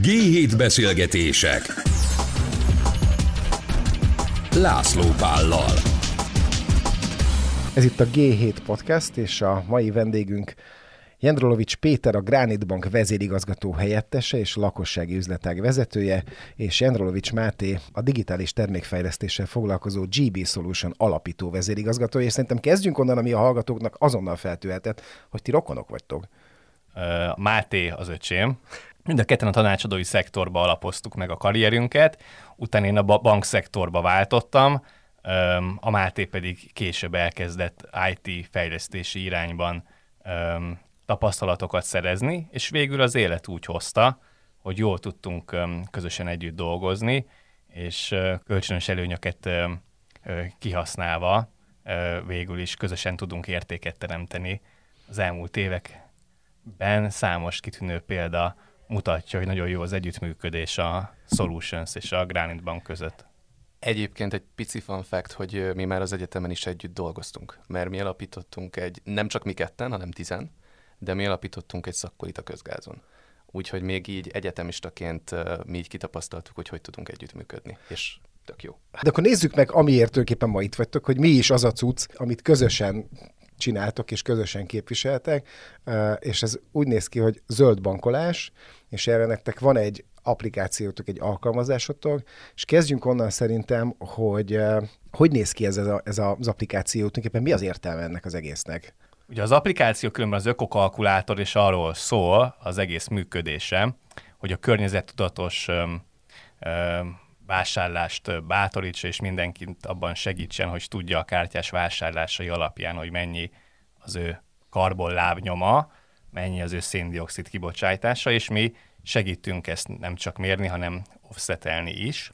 G7 beszélgetések László Pállal Ez itt a G7 Podcast, és a mai vendégünk Jendrolovics Péter, a Granit Bank vezérigazgató helyettese és lakossági üzletág vezetője, és Jendrolovics Máté, a digitális termékfejlesztéssel foglalkozó GB Solution alapító vezérigazgatója, és szerintem kezdjünk onnan, ami a hallgatóknak azonnal feltűhetett, hogy ti rokonok vagytok. Máté az öcsém. Mind a ketten a tanácsadói szektorba alapoztuk meg a karrierünket, utána én a bankszektorba váltottam, a Máté pedig később elkezdett IT fejlesztési irányban tapasztalatokat szerezni, és végül az élet úgy hozta, hogy jól tudtunk közösen együtt dolgozni, és kölcsönös előnyöket kihasználva végül is közösen tudunk értéket teremteni az elmúlt években számos kitűnő példa mutatja, hogy nagyon jó az együttműködés a Solutions és a Granite Bank között. Egyébként egy pici fun fact, hogy mi már az egyetemen is együtt dolgoztunk, mert mi alapítottunk egy, nem csak mi ketten, hanem tizen, de mi alapítottunk egy szakkolit a közgázon. Úgyhogy még így egyetemistaként mi így kitapasztaltuk, hogy hogy tudunk együttműködni, és tök jó. Hát akkor nézzük meg, amiért tulajdonképpen ma itt vagytok, hogy mi is az a cucc, amit közösen csináltok és közösen képviseltek, és ez úgy néz ki, hogy zöld bankolás, és erre nektek van egy applikációtok, egy alkalmazásotok, és kezdjünk onnan szerintem, hogy hogy néz ki ez, a, ez az applikáció, tulajdonképpen mi az értelme ennek az egésznek? Ugye az applikáció különben az ökokalkulátor, és arról szól az egész működése, hogy a környezettudatos öm, vásárlást bátorítsa, és mindenkit abban segítsen, hogy tudja a kártyás vásárlásai alapján, hogy mennyi az ő karbon lábnyoma, mennyi az ő széndiokszid kibocsátása, és mi segítünk ezt nem csak mérni, hanem offsetelni is.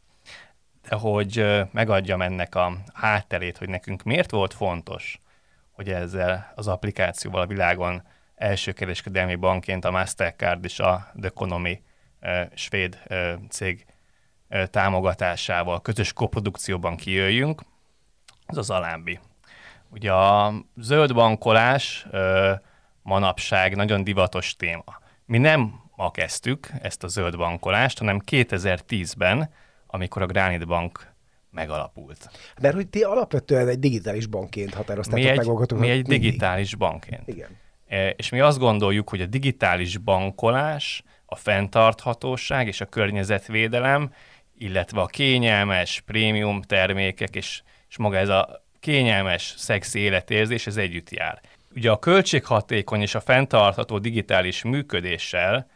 De hogy megadjam ennek a hátterét, hogy nekünk miért volt fontos, hogy ezzel az applikációval a világon első kereskedelmi bankként a Mastercard és a The Economy svéd cég támogatásával közös koprodukcióban kijöjjünk, az az alábbi. Ugye a zöld bankolás manapság nagyon divatos téma. Mi nem ma kezdtük ezt a zöld bankolást, hanem 2010-ben, amikor a Granite Bank megalapult. Mert hogy ti alapvetően egy digitális bankként határoztátok meg magatokat. Mi egy digitális bankként. Igen. És mi azt gondoljuk, hogy a digitális bankolás, a fenntarthatóság és a környezetvédelem illetve a kényelmes prémium termékek, és, és maga ez a kényelmes, szexi életérzés, ez együtt jár. Ugye a költséghatékony és a fenntartható digitális működéssel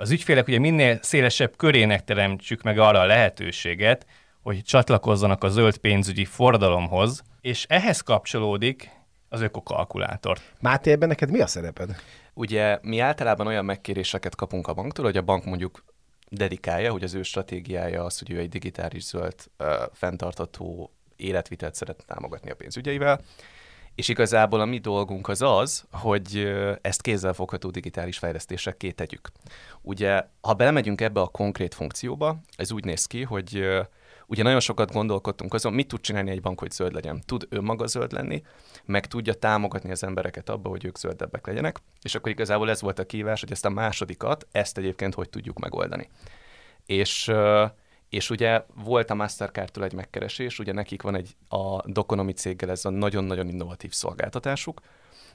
az ügyfélek ugye minél szélesebb körének teremtsük meg arra a lehetőséget, hogy csatlakozzanak a zöld pénzügyi forradalomhoz, és ehhez kapcsolódik az ökokalkulátor. Máté, ebben neked mi a szereped? Ugye mi általában olyan megkéréseket kapunk a banktól, hogy a bank mondjuk dedikálja, hogy az ő stratégiája az, hogy ő egy digitális zöld, fenntartató életvitelt szeretne támogatni a pénzügyeivel, és igazából a mi dolgunk az az, hogy ezt kézzelfogható digitális fejlesztésre tegyük. Ugye, ha belemegyünk ebbe a konkrét funkcióba, ez úgy néz ki, hogy Ugye nagyon sokat gondolkodtunk azon, mit tud csinálni egy bank, hogy zöld legyen. Tud ő maga zöld lenni, meg tudja támogatni az embereket abba, hogy ők zöldebbek legyenek, és akkor igazából ez volt a kívás, hogy ezt a másodikat, ezt egyébként hogy tudjuk megoldani. És és ugye volt a Mastercard-tól egy megkeresés, ugye nekik van egy a Doconomy céggel ez a nagyon-nagyon innovatív szolgáltatásuk,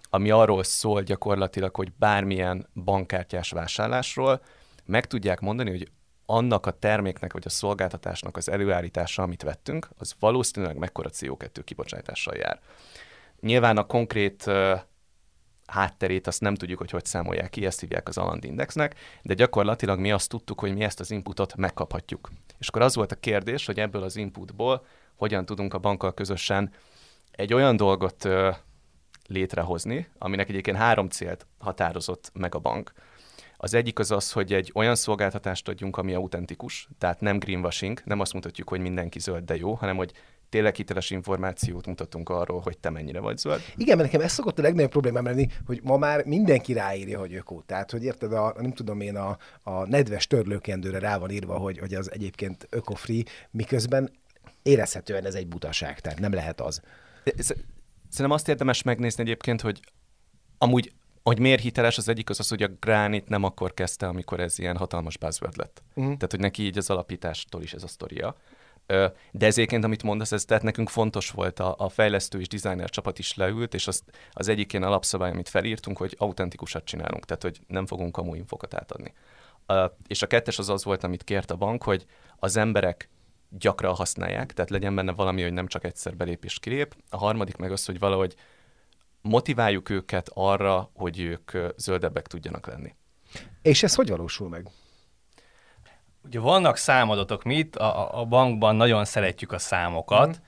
ami arról szól gyakorlatilag, hogy bármilyen bankkártyás vásárlásról meg tudják mondani, hogy annak a terméknek vagy a szolgáltatásnak az előállítása, amit vettünk, az valószínűleg mekkora CO2 kibocsátással jár. Nyilván a konkrét uh, hátterét azt nem tudjuk, hogy hogy számolják ki, ezt hívják az Aland Indexnek, de gyakorlatilag mi azt tudtuk, hogy mi ezt az inputot megkaphatjuk. És akkor az volt a kérdés, hogy ebből az inputból hogyan tudunk a bankkal közösen egy olyan dolgot létrehozni, aminek egyébként három célt határozott meg a bank. Az egyik az az, hogy egy olyan szolgáltatást adjunk, ami autentikus, tehát nem greenwashing, nem azt mutatjuk, hogy mindenki zöld, de jó, hanem hogy tényleg hiteles információt mutatunk arról, hogy te mennyire vagy zöld. Igen, mert nekem ez szokott a legnagyobb problémám lenni, hogy ma már mindenki ráírja, hogy ökó. Tehát, hogy érted, a, nem tudom én, a, a nedves törlőkendőre rá van írva, hogy, hogy az egyébként öko-free, miközben érezhetően ez egy butaság, tehát nem lehet az. Szerintem azt érdemes megnézni egyébként, hogy amúgy hogy miért hiteles, az egyik az az, hogy a Granite nem akkor kezdte, amikor ez ilyen hatalmas buzzword lett. Uh-huh. Tehát, hogy neki így az alapítástól is ez a sztoria. De ezért, amit mondasz, ez tehát nekünk fontos volt, a, a fejlesztő és designer csapat is leült, és az, az egyik ilyen alapszabály, amit felírtunk, hogy autentikusat csinálunk, tehát hogy nem fogunk kamu infokat átadni. És a kettes az az volt, amit kért a bank, hogy az emberek gyakran használják, tehát legyen benne valami, hogy nem csak egyszer belép és kilép. A harmadik meg az, hogy valahogy motiváljuk őket arra, hogy ők zöldebbek tudjanak lenni. És ez hogy valósul meg? Ugye vannak számadatok, mi itt a, a bankban nagyon szeretjük a számokat,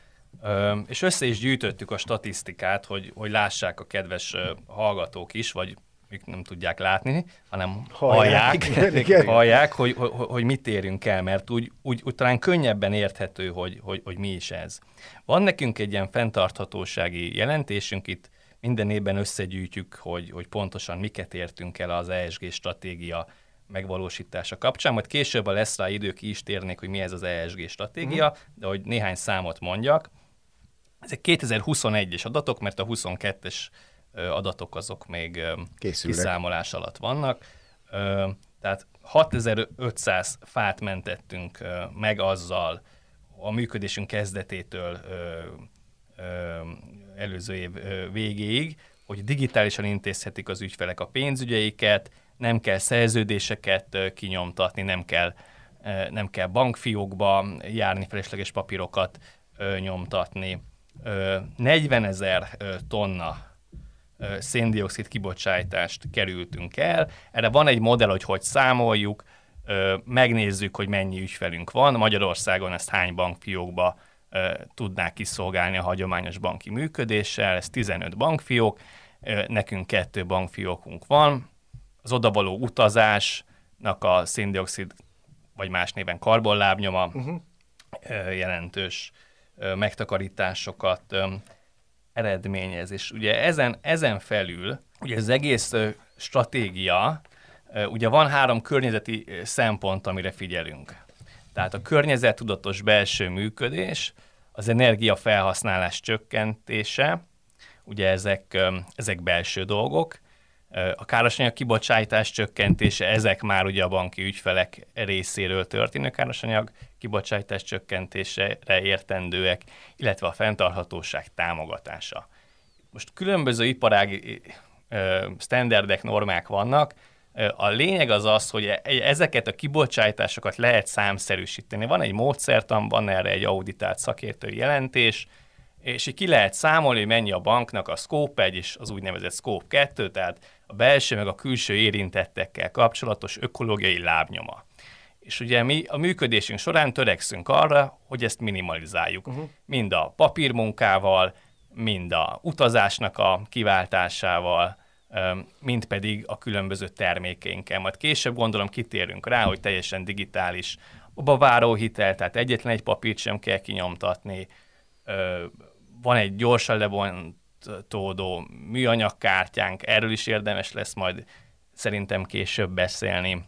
mm. és össze is gyűjtöttük a statisztikát, hogy, hogy lássák a kedves hallgatók is, vagy ők nem tudják látni, hanem hallják, hallják, igen, igen. hallják hogy, hogy, hogy mit érünk el, mert úgy, úgy, úgy talán könnyebben érthető, hogy, hogy, hogy mi is ez. Van nekünk egy ilyen fenntarthatósági jelentésünk, itt minden évben összegyűjtjük, hogy, hogy pontosan miket értünk el az ESG stratégia megvalósítása kapcsán, majd később, a lesz rá idő, ki is térnék, hogy mi ez az ESG stratégia, uh-huh. de hogy néhány számot mondjak. Ezek 2021-es adatok, mert a 22-es adatok azok még Készülnek. kiszámolás alatt vannak. Tehát 6500 fát mentettünk meg azzal a működésünk kezdetétől előző év végéig, hogy digitálisan intézhetik az ügyfelek a pénzügyeiket, nem kell szerződéseket kinyomtatni, nem kell, nem kell bankfiókba járni, felesleges papírokat nyomtatni. 40 ezer tonna széndiokszid kibocsátást kerültünk el. Erre van egy modell, hogy hogy számoljuk, megnézzük, hogy mennyi ügyfelünk van. Magyarországon ezt hány bankfiókba tudnák kiszolgálni a hagyományos banki működéssel. Ez 15 bankfiók, nekünk kettő bankfiókunk van, az odavaló utazásnak a széndiokszid, vagy más néven karbonlábnyoma uh-huh. jelentős megtakarításokat eredményez. És ugye ezen, ezen felül, ugye az egész stratégia, ugye van három környezeti szempont, amire figyelünk. Tehát a környezettudatos belső működés, az energiafelhasználás csökkentése, ugye ezek, ezek belső dolgok, a károsanyag kibocsátás csökkentése, ezek már ugye a banki ügyfelek részéről történő károsanyag kibocsátás csökkentésére értendőek, illetve a fenntarthatóság támogatása. Most különböző iparági standardek, normák vannak, a lényeg az az, hogy e, ezeket a kibocsátásokat lehet számszerűsíteni. Van egy módszertan, van erre egy auditált szakértői jelentés, és így ki lehet számolni, hogy mennyi a banknak a Scope 1 és az úgynevezett Scope 2, tehát a belső meg a külső érintettekkel kapcsolatos ökológiai lábnyoma. És ugye mi a működésünk során törekszünk arra, hogy ezt minimalizáljuk. Uh-huh. Mind a papírmunkával, mind a utazásnak a kiváltásával, mint pedig a különböző termékeinkkel. Majd később gondolom kitérünk rá, hogy teljesen digitális a váróhitel, tehát egyetlen egy papírt sem kell kinyomtatni, van egy gyorsan lebontódó műanyagkártyánk, erről is érdemes lesz majd szerintem később beszélni.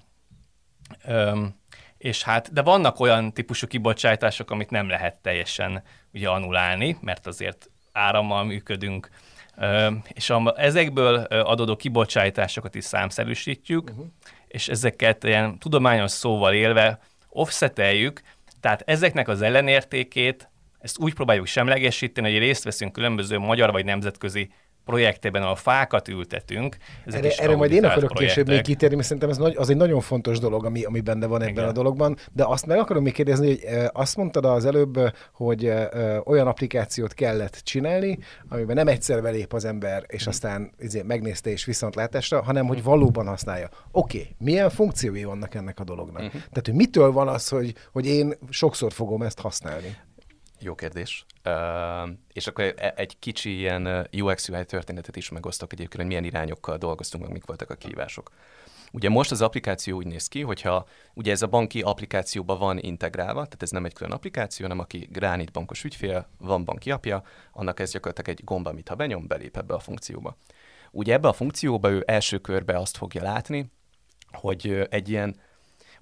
És hát, de vannak olyan típusú kibocsátások, amit nem lehet teljesen ugye anulálni, mert azért árammal működünk, és a, ezekből adódó kibocsátásokat is számszerűsítjük, uh-huh. és ezeket ilyen tudományos szóval élve offseteljük, tehát ezeknek az ellenértékét ezt úgy próbáljuk semlegesíteni, hogy részt veszünk különböző magyar vagy nemzetközi projektében, ahol fákat ültetünk. Ezek erre, erre majd én akarok projektek. később még kitérni, mert szerintem ez nagy, az egy nagyon fontos dolog, ami, ami benne van ebben Igen. a dologban, de azt meg akarom még kérdezni, hogy e, azt mondtad az előbb, hogy e, olyan applikációt kellett csinálni, amiben nem egyszer belép az ember, és mm. aztán izé, megnézte és viszontlátásra, hanem hogy valóban használja. Oké, okay, milyen funkciói vannak ennek a dolognak? Mm-hmm. Tehát, hogy mitől van az, hogy, hogy én sokszor fogom ezt használni? Jó kérdés. Uh, és akkor e, egy kicsi ilyen UX-UI történetet is megosztok egyébként, hogy milyen irányokkal dolgoztunk, meg mik voltak a kihívások. Ugye most az applikáció úgy néz ki, hogyha ugye ez a banki applikációba van integrálva, tehát ez nem egy külön applikáció, hanem aki Granite bankos ügyfél, van banki apja, annak ez gyakorlatilag egy gomba, amit ha benyom, belép ebbe a funkcióba. Ugye ebbe a funkcióba ő első körbe azt fogja látni, hogy egy ilyen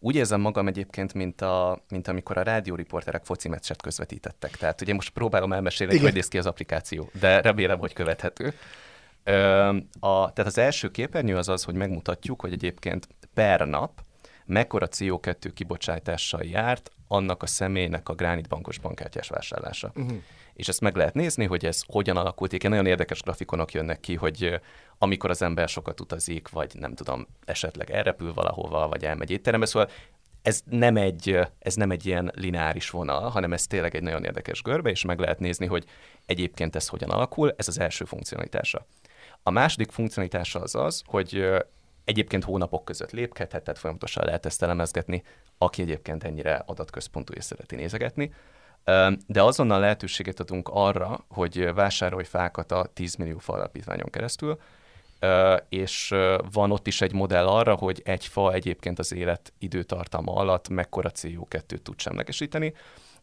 úgy érzem magam egyébként, mint, a, mint amikor a rádióriporterek foci meccset közvetítettek. Tehát ugye most próbálom elmesélni, hogy hogy néz ki az applikáció, de remélem, hogy követhető. a, tehát az első képernyő az az, hogy megmutatjuk, hogy egyébként per nap mekkora CO2 kibocsátással járt annak a személynek a Granite bankos bankkártyás vásárlása. Uh-huh. És ezt meg lehet nézni, hogy ez hogyan alakult. Igen, nagyon érdekes grafikonok jönnek ki, hogy amikor az ember sokat utazik, vagy nem tudom, esetleg elrepül valahova, vagy elmegy étterembe, szóval ez nem, egy, ez nem egy ilyen lineáris vonal, hanem ez tényleg egy nagyon érdekes görbe, és meg lehet nézni, hogy egyébként ez hogyan alakul, ez az első funkcionalitása. A második funkcionalitása az az, hogy egyébként hónapok között lépkedhet, tehát folyamatosan lehet ezt elemezgetni, aki egyébként ennyire adatközpontú és szereti nézegetni. De azonnal lehetőséget adunk arra, hogy vásárolj fákat a 10 millió fa alapítványon keresztül, és van ott is egy modell arra, hogy egy fa egyébként az élet időtartama alatt mekkora CO2-t tud semlegesíteni,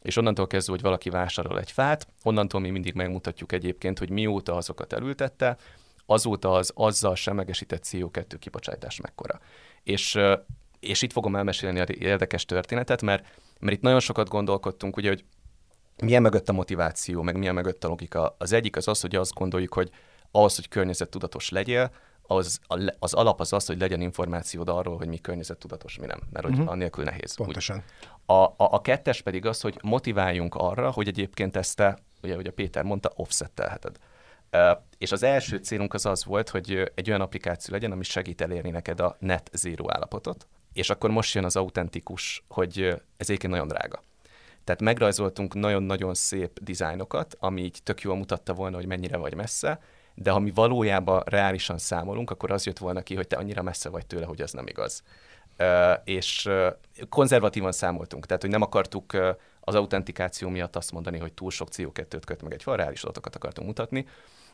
és onnantól kezdve, hogy valaki vásárol egy fát, onnantól mi mindig megmutatjuk egyébként, hogy mióta azokat elültette, azóta az azzal semlegesített CO2 kibocsátás mekkora. És, és itt fogom elmesélni a érdekes történetet, mert, mert itt nagyon sokat gondolkodtunk, ugye, hogy milyen mögött a motiváció, meg milyen mögött a logika. Az egyik az az, hogy azt gondoljuk, hogy ahhoz, hogy környezettudatos legyél, az, az alap az az, hogy legyen információd arról, hogy mi környezettudatos, mi nem, mert hogy uh-huh. annélkül nehéz. Pontosan. A, a, a kettes pedig az, hogy motiváljunk arra, hogy egyébként ezt te, ugye, ugye Péter mondta, offsettelheted. És az első célunk az az volt, hogy egy olyan applikáció legyen, ami segít elérni neked a net zero állapotot, és akkor most jön az autentikus, hogy ez egyébként nagyon drága. Tehát megrajzoltunk nagyon-nagyon szép dizájnokat, ami így tök jól mutatta volna, hogy mennyire vagy messze, de ha mi valójában reálisan számolunk, akkor az jött volna ki, hogy te annyira messze vagy tőle, hogy ez nem igaz. És konzervatívan számoltunk, tehát hogy nem akartuk az autentikáció miatt azt mondani, hogy túl sok CO2-t köt meg egy fal, reális adatokat akartunk mutatni,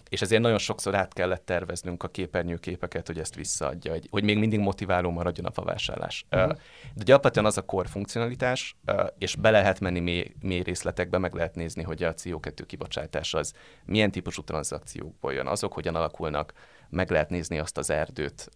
és ezért nagyon sokszor át kellett terveznünk a képernyőképeket, hogy ezt visszaadja, hogy, hogy még mindig motiváló maradjon a favásárlás. Uh-huh. De gyakorlatilag az a core funkcionalitás, és be lehet menni mély, mély részletekbe, meg lehet nézni, hogy a CO2 kibocsátás az milyen típusú tranzakciókból jön, azok hogyan alakulnak, meg lehet nézni azt az erdőt,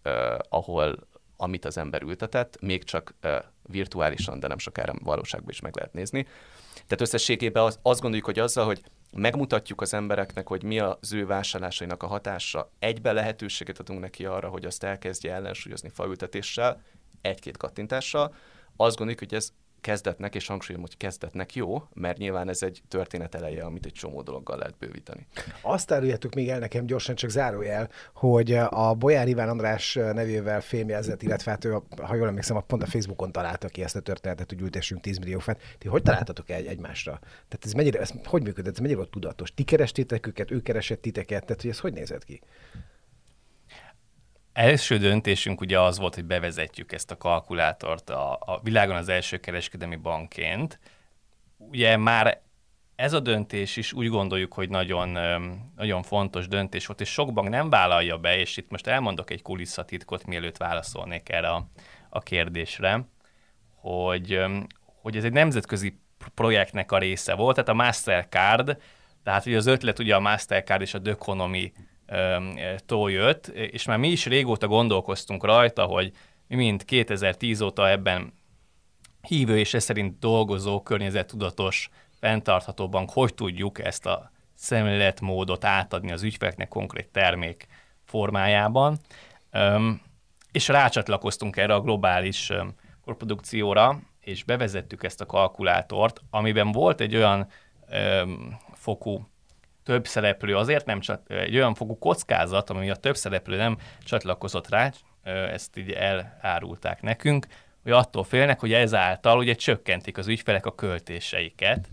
ahol amit az ember ültetett, még csak virtuálisan, de nem sokára valóságban is meg lehet nézni. Tehát összességében azt gondoljuk, hogy azzal, hogy megmutatjuk az embereknek, hogy mi az ő vásárlásainak a hatása, egybe lehetőséget adunk neki arra, hogy azt elkezdje ellensúlyozni faültetéssel, egy-két kattintással, azt gondoljuk, hogy ez kezdetnek, és hangsúlyom, hogy kezdetnek jó, mert nyilván ez egy történet eleje, amit egy csomó dologgal lehet bővíteni. Azt áruljátok még el nekem gyorsan, csak zárójel, hogy a Bolyár Iván András nevével fémjelzett, illetve hát ő, ha jól emlékszem, pont a Facebookon találta ki ezt a történetet, hogy ültessünk 10 millió fát. Ti hogy találtatok el egymásra? Tehát ez mennyire, ez hogy működött, ez mennyire tudatos? Ti kerestétek őket, ő keresett titeket, tehát hogy ez hogy nézett ki? Első döntésünk ugye az volt, hogy bevezetjük ezt a kalkulátort a, a világon az első kereskedelmi bankként. Ugye már ez a döntés is úgy gondoljuk, hogy nagyon, nagyon fontos döntés volt, és sok bank nem vállalja be, és itt most elmondok egy kulisszatitkot, mielőtt válaszolnék erre a, a kérdésre, hogy, hogy ez egy nemzetközi projektnek a része volt, tehát a Mastercard, tehát ugye az ötlet ugye a Mastercard és a Economy tól jött, és már mi is régóta gondolkoztunk rajta, hogy mi mind 2010 óta ebben hívő és ez szerint dolgozó, környezettudatos, fenntartható bank, hogy tudjuk ezt a szemléletmódot átadni az ügyfeleknek konkrét termék formájában. És rácsatlakoztunk erre a globális korprodukcióra, és bevezettük ezt a kalkulátort, amiben volt egy olyan fokú több szereplő azért nem csak egy olyan fogú kockázat, ami a több szereplő nem csatlakozott rá, ezt így elárulták nekünk, hogy attól félnek, hogy ezáltal ugye csökkentik az ügyfelek a költéseiket.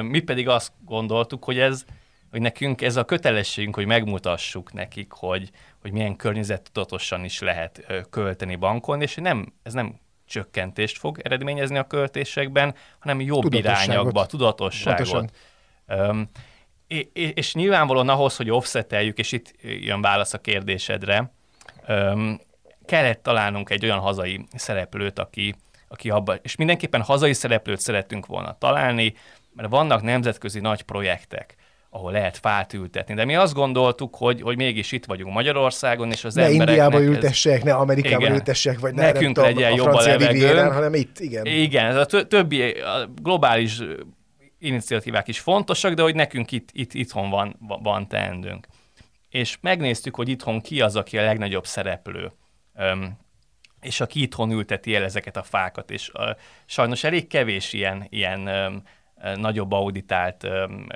Mi pedig azt gondoltuk, hogy ez hogy nekünk ez a kötelességünk, hogy megmutassuk nekik, hogy, hogy milyen környezettudatosan is lehet költeni bankon, és nem, ez nem csökkentést fog eredményezni a költésekben, hanem jobb tudatosságot. Pontosan és nyilvánvalóan ahhoz, hogy offseteljük, és itt jön válasz a kérdésedre, kellett találnunk egy olyan hazai szereplőt, aki, aki abba, és mindenképpen hazai szereplőt szeretünk volna találni, mert vannak nemzetközi nagy projektek, ahol lehet fát ültetni. De mi azt gondoltuk, hogy, hogy mégis itt vagyunk Magyarországon, és az ne embereknek... Indiába ültessek, ne Amerikába igen, ültessek, vagy ne nekünk nem legyen jobb a, a levegőn, hanem itt, igen. Igen, ez a többi a globális iniciatívák is fontosak, de hogy nekünk itt, itt itthon van, van teendőnk. és megnéztük, hogy itthon ki az, aki a legnagyobb szereplő. Um, és aki itthon ülteti el ezeket a fákat, és uh, sajnos elég kevés ilyen, ilyen um, nagyobb auditált um,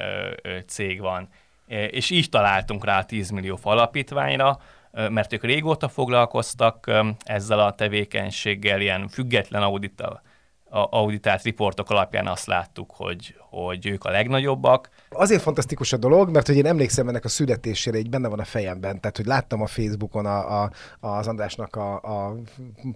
uh, cég van. És így találtunk rá a 10 millió alapítványra, mert ők régóta foglalkoztak ezzel a tevékenységgel, ilyen független audita, auditált riportok alapján azt láttuk, hogy, hogy ők a legnagyobbak. Azért fantasztikus a dolog, mert hogy én emlékszem ennek a születésére, így benne van a fejemben, tehát hogy láttam a Facebookon a, a, az Andrásnak a, a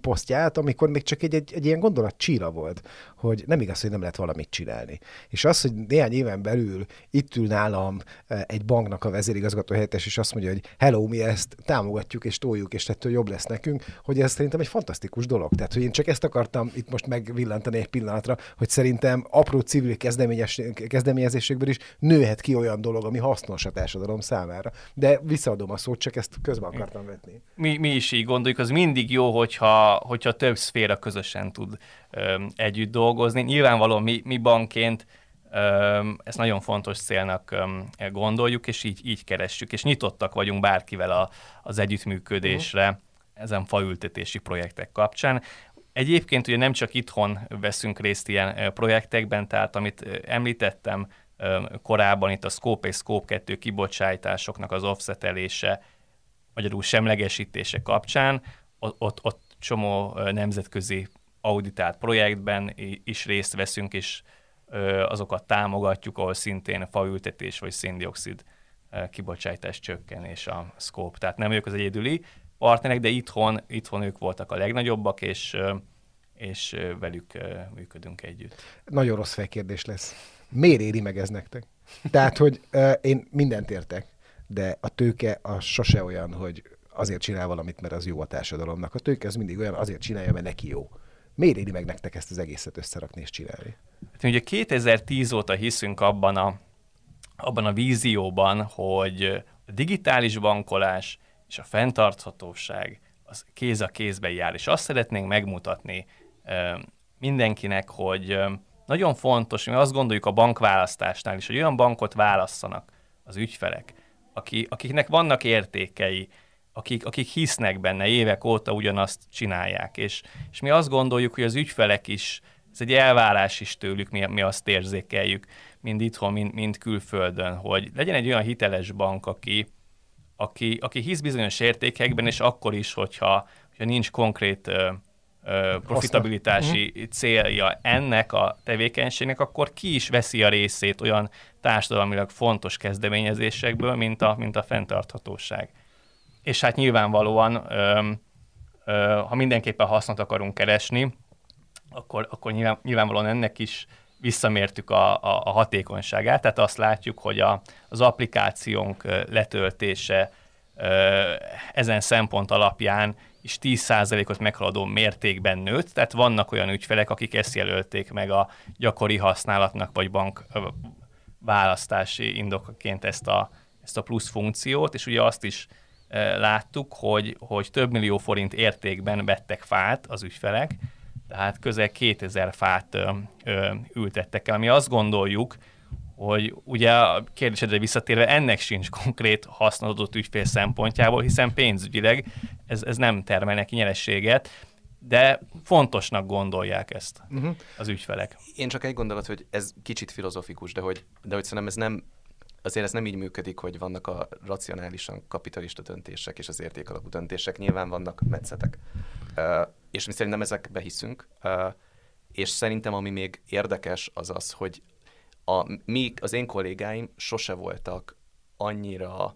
posztját, amikor még csak egy, egy, egy ilyen gondolat csíra volt, hogy nem igaz, hogy nem lehet valamit csinálni. És az, hogy néhány éven belül itt ül nálam e, egy banknak a vezérigazgató helyettes, és azt mondja, hogy hello, mi ezt támogatjuk és toljuk, és ettől jobb lesz nekünk, hogy ez szerintem egy fantasztikus dolog. Tehát, hogy én csak ezt akartam itt most megvillantani egy pillanatra, hogy szerintem apró civil kezdeményezésekből is nőhet ki olyan dolog, ami hasznos a társadalom számára. De visszaadom a szót, csak ezt közben akartam vetni. Mi, mi is így gondoljuk, az mindig jó, hogyha, hogyha több szféra közösen tud együtt dolgozni. Nyilvánvalóan mi, mi bankként ezt nagyon fontos célnak gondoljuk, és így, így keressük, és nyitottak vagyunk bárkivel a, az együttműködésre uh-huh. ezen faültetési projektek kapcsán. Egyébként ugye nem csak itthon veszünk részt ilyen projektekben, tehát amit említettem korábban, itt a Scope és Scope 2 kibocsátásoknak az offsetelése, magyarul semlegesítése kapcsán, ott, ott, csomó nemzetközi auditált projektben is részt veszünk, és azokat támogatjuk, ahol szintén faültetés vagy széndiokszid kibocsátás csökkenés a scope. Tehát nem ők az egyedüli partnerek, de itthon, itthon ők voltak a legnagyobbak, és, és velük működünk együtt. Nagyon rossz fejkérdés lesz. Miért éri meg ez nektek? Tehát, hogy én mindent értek, de a tőke az sose olyan, hogy azért csinál valamit, mert az jó a társadalomnak. A tőke az mindig olyan, azért csinálja, mert neki jó. Miért éri meg nektek ezt az egészet összerakni és csinálni? Hát ugye 2010 óta hiszünk abban a, abban a vízióban, hogy a digitális bankolás és a fenntarthatóság az kéz a kézben jár, és azt szeretnénk megmutatni mindenkinek, hogy nagyon fontos, mi azt gondoljuk a bankválasztásnál is, hogy olyan bankot válasszanak az ügyfelek, aki, akiknek vannak értékei, akik, akik hisznek benne, évek óta ugyanazt csinálják. És, és mi azt gondoljuk, hogy az ügyfelek is, ez egy elvárás is tőlük, mi, mi azt érzékeljük, mind itthon, mind, mind külföldön, hogy legyen egy olyan hiteles bank, aki, aki, aki hisz bizonyos értékekben, és akkor is, hogyha, hogyha nincs konkrét ö, ö, profitabilitási uh-huh. célja ennek a tevékenységnek, akkor ki is veszi a részét olyan társadalmilag fontos kezdeményezésekből, mint a, mint a fenntarthatóság és hát nyilvánvalóan, ö, ö, ha mindenképpen hasznot akarunk keresni, akkor, akkor nyilván, nyilvánvalóan ennek is visszamértük a, a, a hatékonyságát, tehát azt látjuk, hogy a, az applikációnk letöltése ezen szempont alapján is 10%-ot meghaladó mértékben nőtt, tehát vannak olyan ügyfelek, akik ezt jelölték meg a gyakori használatnak, vagy bank választási indokaként ezt a, ezt a plusz funkciót, és ugye azt is láttuk, hogy, hogy több millió forint értékben vettek fát az ügyfelek, tehát közel 2000 fát ö, ö, ültettek el, ami azt gondoljuk, hogy ugye a kérdésedre visszatérve ennek sincs konkrét használódott ügyfél szempontjából, hiszen pénzügyileg ez, ez nem termel neki nyerességet, de fontosnak gondolják ezt uh-huh. az ügyfelek. Én csak egy gondolat, hogy ez kicsit filozofikus, de hogy, de hogy szerintem ez nem azért ez nem így működik, hogy vannak a racionálisan kapitalista döntések és az értékalapú döntések, nyilván vannak metszetek. És mi szerintem ezekbe hiszünk, és szerintem ami még érdekes az az, hogy a, mi, az én kollégáim sose voltak annyira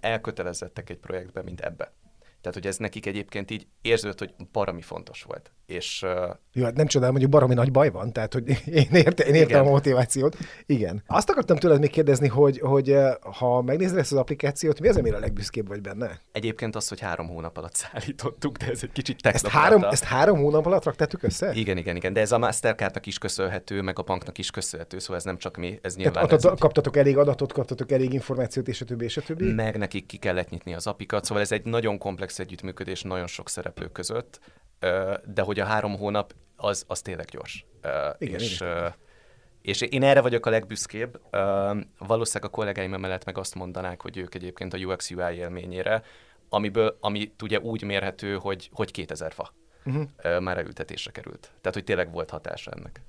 elkötelezettek egy projektben, mint ebbe. Tehát, hogy ez nekik egyébként így érződött, hogy barami fontos volt. És. Jó, hát nem csodálom, hogy barami nagy baj van, tehát hogy én értem, én értem a motivációt. Igen. Azt akartam tőled még kérdezni, hogy, hogy ha megnézed ezt az applikációt, mi az, amire a legbüszkébb vagy benne? Egyébként az, hogy három hónap alatt szállítottuk, de ez egy kicsit ezt három, ezt három hónap alatt raktátok össze? Igen, igen, igen, de ez a Mastercardnak is köszönhető, meg a banknak is köszönhető, szóval ez nem csak mi, ez nyilván... Tehát ez kaptatok elég adatot, kaptatok elég információt, és a többi, és a többi? Meg nekik ki kellett nyitni az apikat, szóval ez egy nagyon komplex együttműködés nagyon sok szereplő között de hogy a három hónap az, az tényleg gyors. Igen, és, igen. És én erre vagyok a legbüszkébb. Valószínűleg a kollégáim mellett meg azt mondanák, hogy ők egyébként a UX UI élményére, amiből, ami ugye úgy mérhető, hogy, hogy 2000 fa uh-huh. uh, már elültetésre került. Tehát, hogy tényleg volt hatása ennek.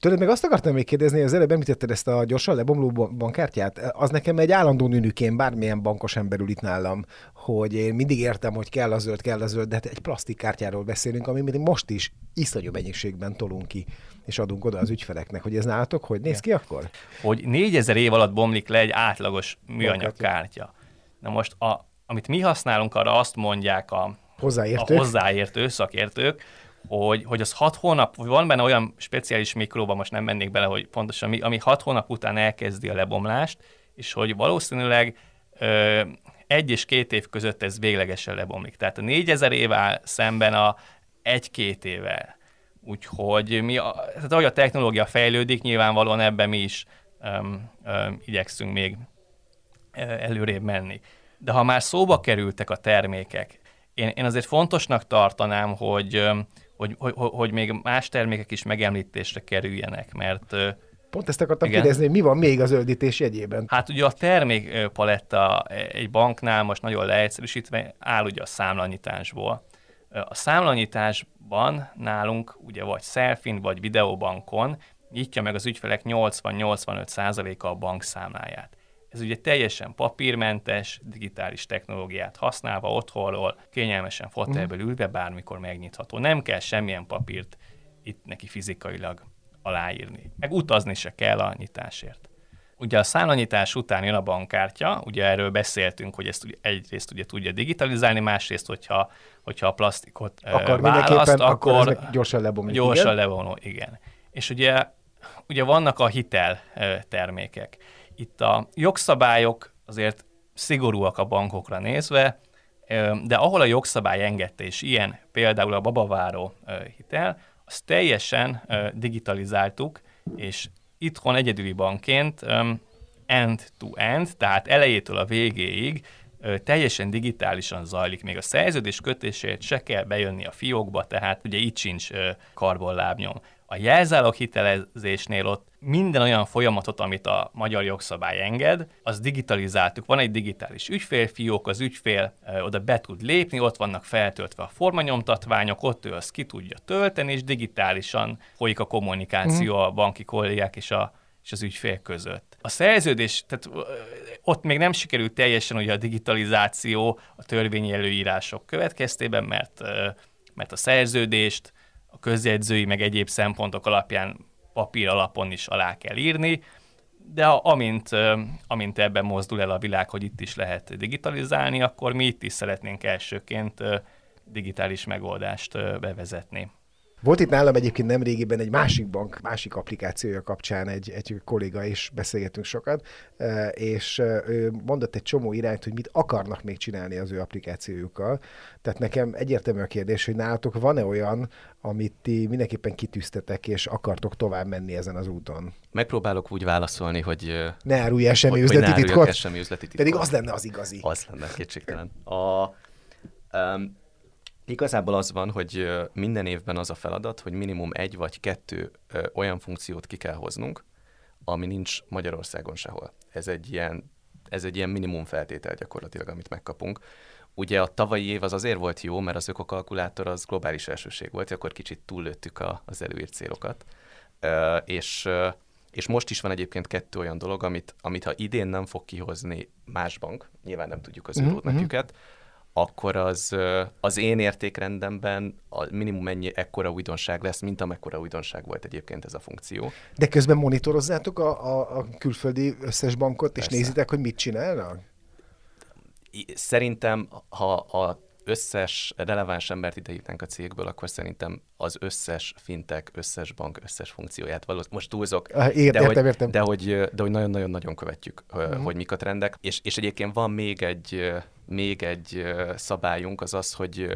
Tőled meg azt akartam még kérdezni, az előbb említetted ezt a gyorsan lebomló bankkártyát. Az nekem egy állandó nünükén, bármilyen bankos emberül itt nálam, hogy én mindig értem, hogy kell a zöld, kell a zöld, de hát egy plastikkártyáról beszélünk, ami mi most is iszonyú mennyiségben tolunk ki, és adunk oda az ügyfeleknek, hogy ez nálatok hogy néz ki akkor? Hogy 4000 év alatt bomlik le egy átlagos műanyag kártya. Na most, a, amit mi használunk, arra azt mondják a, hozzáértők. a hozzáértő szakértők, hogy, hogy az hat hónap, van benne olyan speciális mikróba, most nem mennék bele, hogy pontosan mi, ami hat hónap után elkezdi a lebomlást, és hogy valószínűleg ö, egy és két év között ez véglegesen lebomlik. Tehát a négyezer év áll szemben a egy-két évvel. Úgyhogy mi, a, tehát ahogy a technológia fejlődik, nyilvánvalóan ebben mi is öm, öm, igyekszünk még előrébb menni. De ha már szóba kerültek a termékek, én, én azért fontosnak tartanám, hogy, hogy, hogy, hogy még más termékek is megemlítésre kerüljenek, mert Pont ezt akartam Igen. kérdezni, mi van még a zöldítés jegyében? Hát ugye a termékpaletta egy banknál most nagyon leegyszerűsítve áll ugye a számlanyításból. A számlanyításban nálunk ugye vagy selfin, vagy videóbankon nyitja meg az ügyfelek 80-85%-a a bankszámláját. Ez ugye teljesen papírmentes, digitális technológiát használva otthonról, kényelmesen fotelből ülve bármikor megnyitható. Nem kell semmilyen papírt itt neki fizikailag aláírni. Meg utazni se kell a nyitásért. Ugye a számlanyítás után jön a bankkártya, ugye erről beszéltünk, hogy ezt egyrészt ugye tudja digitalizálni, másrészt, hogyha, hogyha a plastikot Akar választ, akkor, akkor gyorsan lebomlik. Gyorsan igen? lebomló, igen. És ugye, ugye vannak a hitel termékek. Itt a jogszabályok azért szigorúak a bankokra nézve, de ahol a jogszabály engedte, és ilyen például a babaváró hitel, azt teljesen digitalizáltuk, és itthon egyedüli bankként end-to-end, tehát elejétől a végéig teljesen digitálisan zajlik, még a szerződés kötésért se kell bejönni a fiókba, tehát ugye itt sincs karbonlábnyom. A jelzálog hitelezésnél ott minden olyan folyamatot, amit a magyar jogszabály enged, az digitalizáltuk. Van egy digitális ügyfélfiók, az ügyfél ö, oda be tud lépni, ott vannak feltöltve a formanyomtatványok, ott ő azt ki tudja tölteni, és digitálisan folyik a kommunikáció mm. a banki kollégák és a és az ügyfél között. A szerződés, tehát ott még nem sikerült teljesen ugye a digitalizáció a törvényi előírások következtében, mert, mert a szerződést közjegyzői meg egyéb szempontok alapján papír alapon is alá kell írni, de amint, amint ebben mozdul el a világ, hogy itt is lehet digitalizálni, akkor mi itt is szeretnénk elsőként digitális megoldást bevezetni. Volt itt nálam egyébként nem régiben egy másik bank, másik applikációja kapcsán egy, egy kolléga, és beszélgetünk sokat, és ő mondott egy csomó irányt, hogy mit akarnak még csinálni az ő applikációjukkal. Tehát nekem egyértelmű a kérdés, hogy nálatok van-e olyan, amit ti mindenképpen kitűztetek, és akartok tovább menni ezen az úton? Megpróbálok úgy válaszolni, hogy... Ne árulj el semmi üzleti titkot. semmi üzleti titkot. Pedig az lenne az igazi. Az lenne, kétségtelen. A, um, Igazából az van, hogy minden évben az a feladat, hogy minimum egy vagy kettő olyan funkciót ki kell hoznunk, ami nincs Magyarországon sehol. Ez egy ilyen, ez egy ilyen minimum feltétel gyakorlatilag, amit megkapunk. Ugye a tavalyi év az azért volt jó, mert az ökokalkulátor az globális elsőség volt, akkor kicsit túllőttük a, az előírt célokat. És, és most is van egyébként kettő olyan dolog, amit, amit ha idén nem fog kihozni más bank, nyilván nem tudjuk az mm-hmm. ő akkor az, az én értékrendemben a minimum ennyi ekkora újdonság lesz, mint amekkora újdonság volt egyébként ez a funkció. De közben monitorozzátok a, a, a külföldi összes bankot, Persze. és nézitek, hogy mit csinálnak? Szerintem, ha a összes releváns embert idehívnánk a cégből, akkor szerintem az összes fintek, összes bank, összes funkcióját valószínűleg most túlzok, ah, Ért, de, értem, értem. de, hogy, de hogy nagyon-nagyon-nagyon követjük, uh-huh. hogy mik a trendek. És, és egyébként van még egy, még egy szabályunk, az az, hogy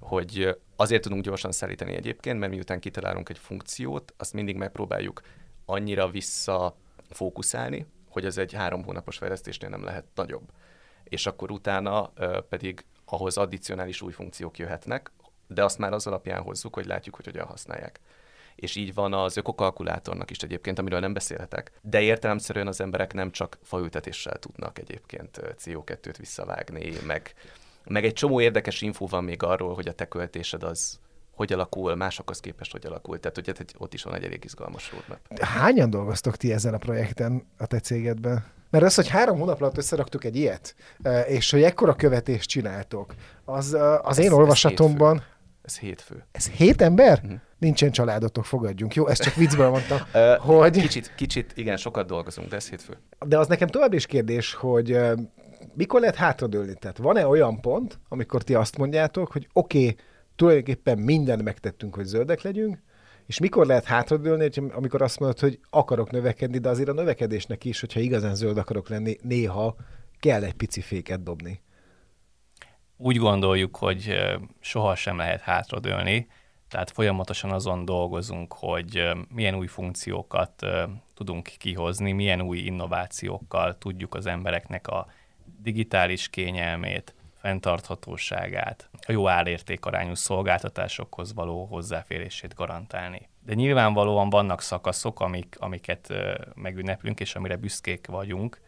hogy azért tudunk gyorsan szállítani egyébként, mert miután kitalálunk egy funkciót, azt mindig megpróbáljuk annyira vissza fókuszálni, hogy ez egy három hónapos fejlesztésnél nem lehet nagyobb. És akkor utána pedig ahhoz addicionális új funkciók jöhetnek, de azt már az alapján hozzuk, hogy látjuk, hogy hogyan használják. És így van az ökokalkulátornak is egyébként, amiről nem beszélhetek. De értelemszerűen az emberek nem csak faültetéssel tudnak egyébként CO2-t visszavágni, meg, meg egy csomó érdekes infó van még arról, hogy a te költésed az hogy alakul, másokhoz képest hogy alakul. Tehát hogy ott is van egy elég izgalmas roadmap. Hányan dolgoztok ti ezen a projekten a te cégedben? Mert az, hogy három hónap alatt összeraktuk egy ilyet, és hogy ekkora követést csináltok, az, az ez, én olvasatomban... Ez hétfő. Ez hét ember? Uh-huh. Nincsen családotok, fogadjunk. Jó, ezt csak viccből mondtam. hogy... Kicsit, kicsit, igen, sokat dolgozunk, de ez hétfő. De az nekem tovább is kérdés, hogy mikor lehet hátradőlni? Tehát van-e olyan pont, amikor ti azt mondjátok, hogy oké, okay, tulajdonképpen mindent megtettünk, hogy zöldek legyünk, és mikor lehet hátradőlni, amikor azt mondod, hogy akarok növekedni, de azért a növekedésnek is, hogyha igazán zöld akarok lenni, néha kell egy pici féket dobni. Úgy gondoljuk, hogy sohasem lehet hátradőlni, tehát folyamatosan azon dolgozunk, hogy milyen új funkciókat tudunk kihozni, milyen új innovációkkal tudjuk az embereknek a digitális kényelmét, fenntarthatóságát, a jó árértékarányú szolgáltatásokhoz való hozzáférését garantálni. De nyilvánvalóan vannak szakaszok, amik, amiket megünneplünk, és amire büszkék vagyunk.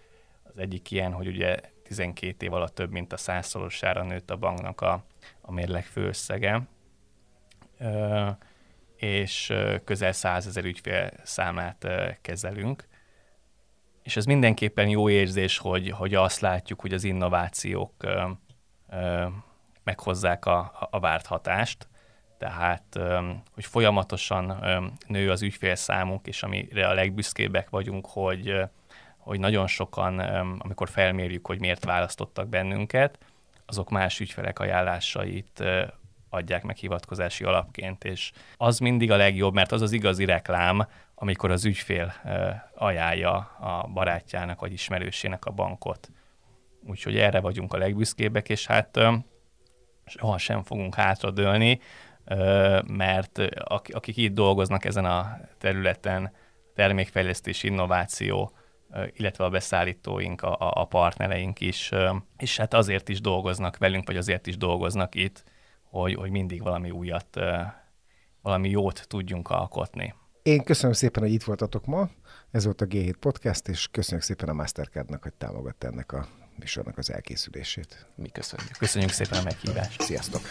Az egyik ilyen, hogy ugye 12 év alatt több mint a százszorosára nőtt a banknak a, a mérleg főösszege, és közel 100 ezer ügyfél számát kezelünk. És ez mindenképpen jó érzés, hogy, hogy azt látjuk, hogy az innovációk meghozzák a, a várt hatást, tehát hogy folyamatosan nő az ügyfélszámunk, és amire a legbüszkébbek vagyunk, hogy, hogy nagyon sokan, amikor felmérjük, hogy miért választottak bennünket, azok más ügyfelek ajánlásait adják meg hivatkozási alapként, és az mindig a legjobb, mert az az igazi reklám, amikor az ügyfél ajánlja a barátjának vagy ismerősének a bankot. Úgyhogy erre vagyunk a legbüszkébbek, és hát soha sem fogunk hátradőlni, mert akik itt dolgoznak ezen a területen, termékfejlesztés, innováció, illetve a beszállítóink, a, a partnereink is, és hát azért is dolgoznak velünk, vagy azért is dolgoznak itt, hogy, hogy mindig valami újat, valami jót tudjunk alkotni. Én köszönöm szépen, hogy itt voltatok ma. Ez volt a G7 Podcast, és köszönjük szépen a Mastercardnak, hogy támogatta ennek a műsornak az elkészülését. Mi köszönjük. Köszönjük szépen a meghívást. Sziasztok!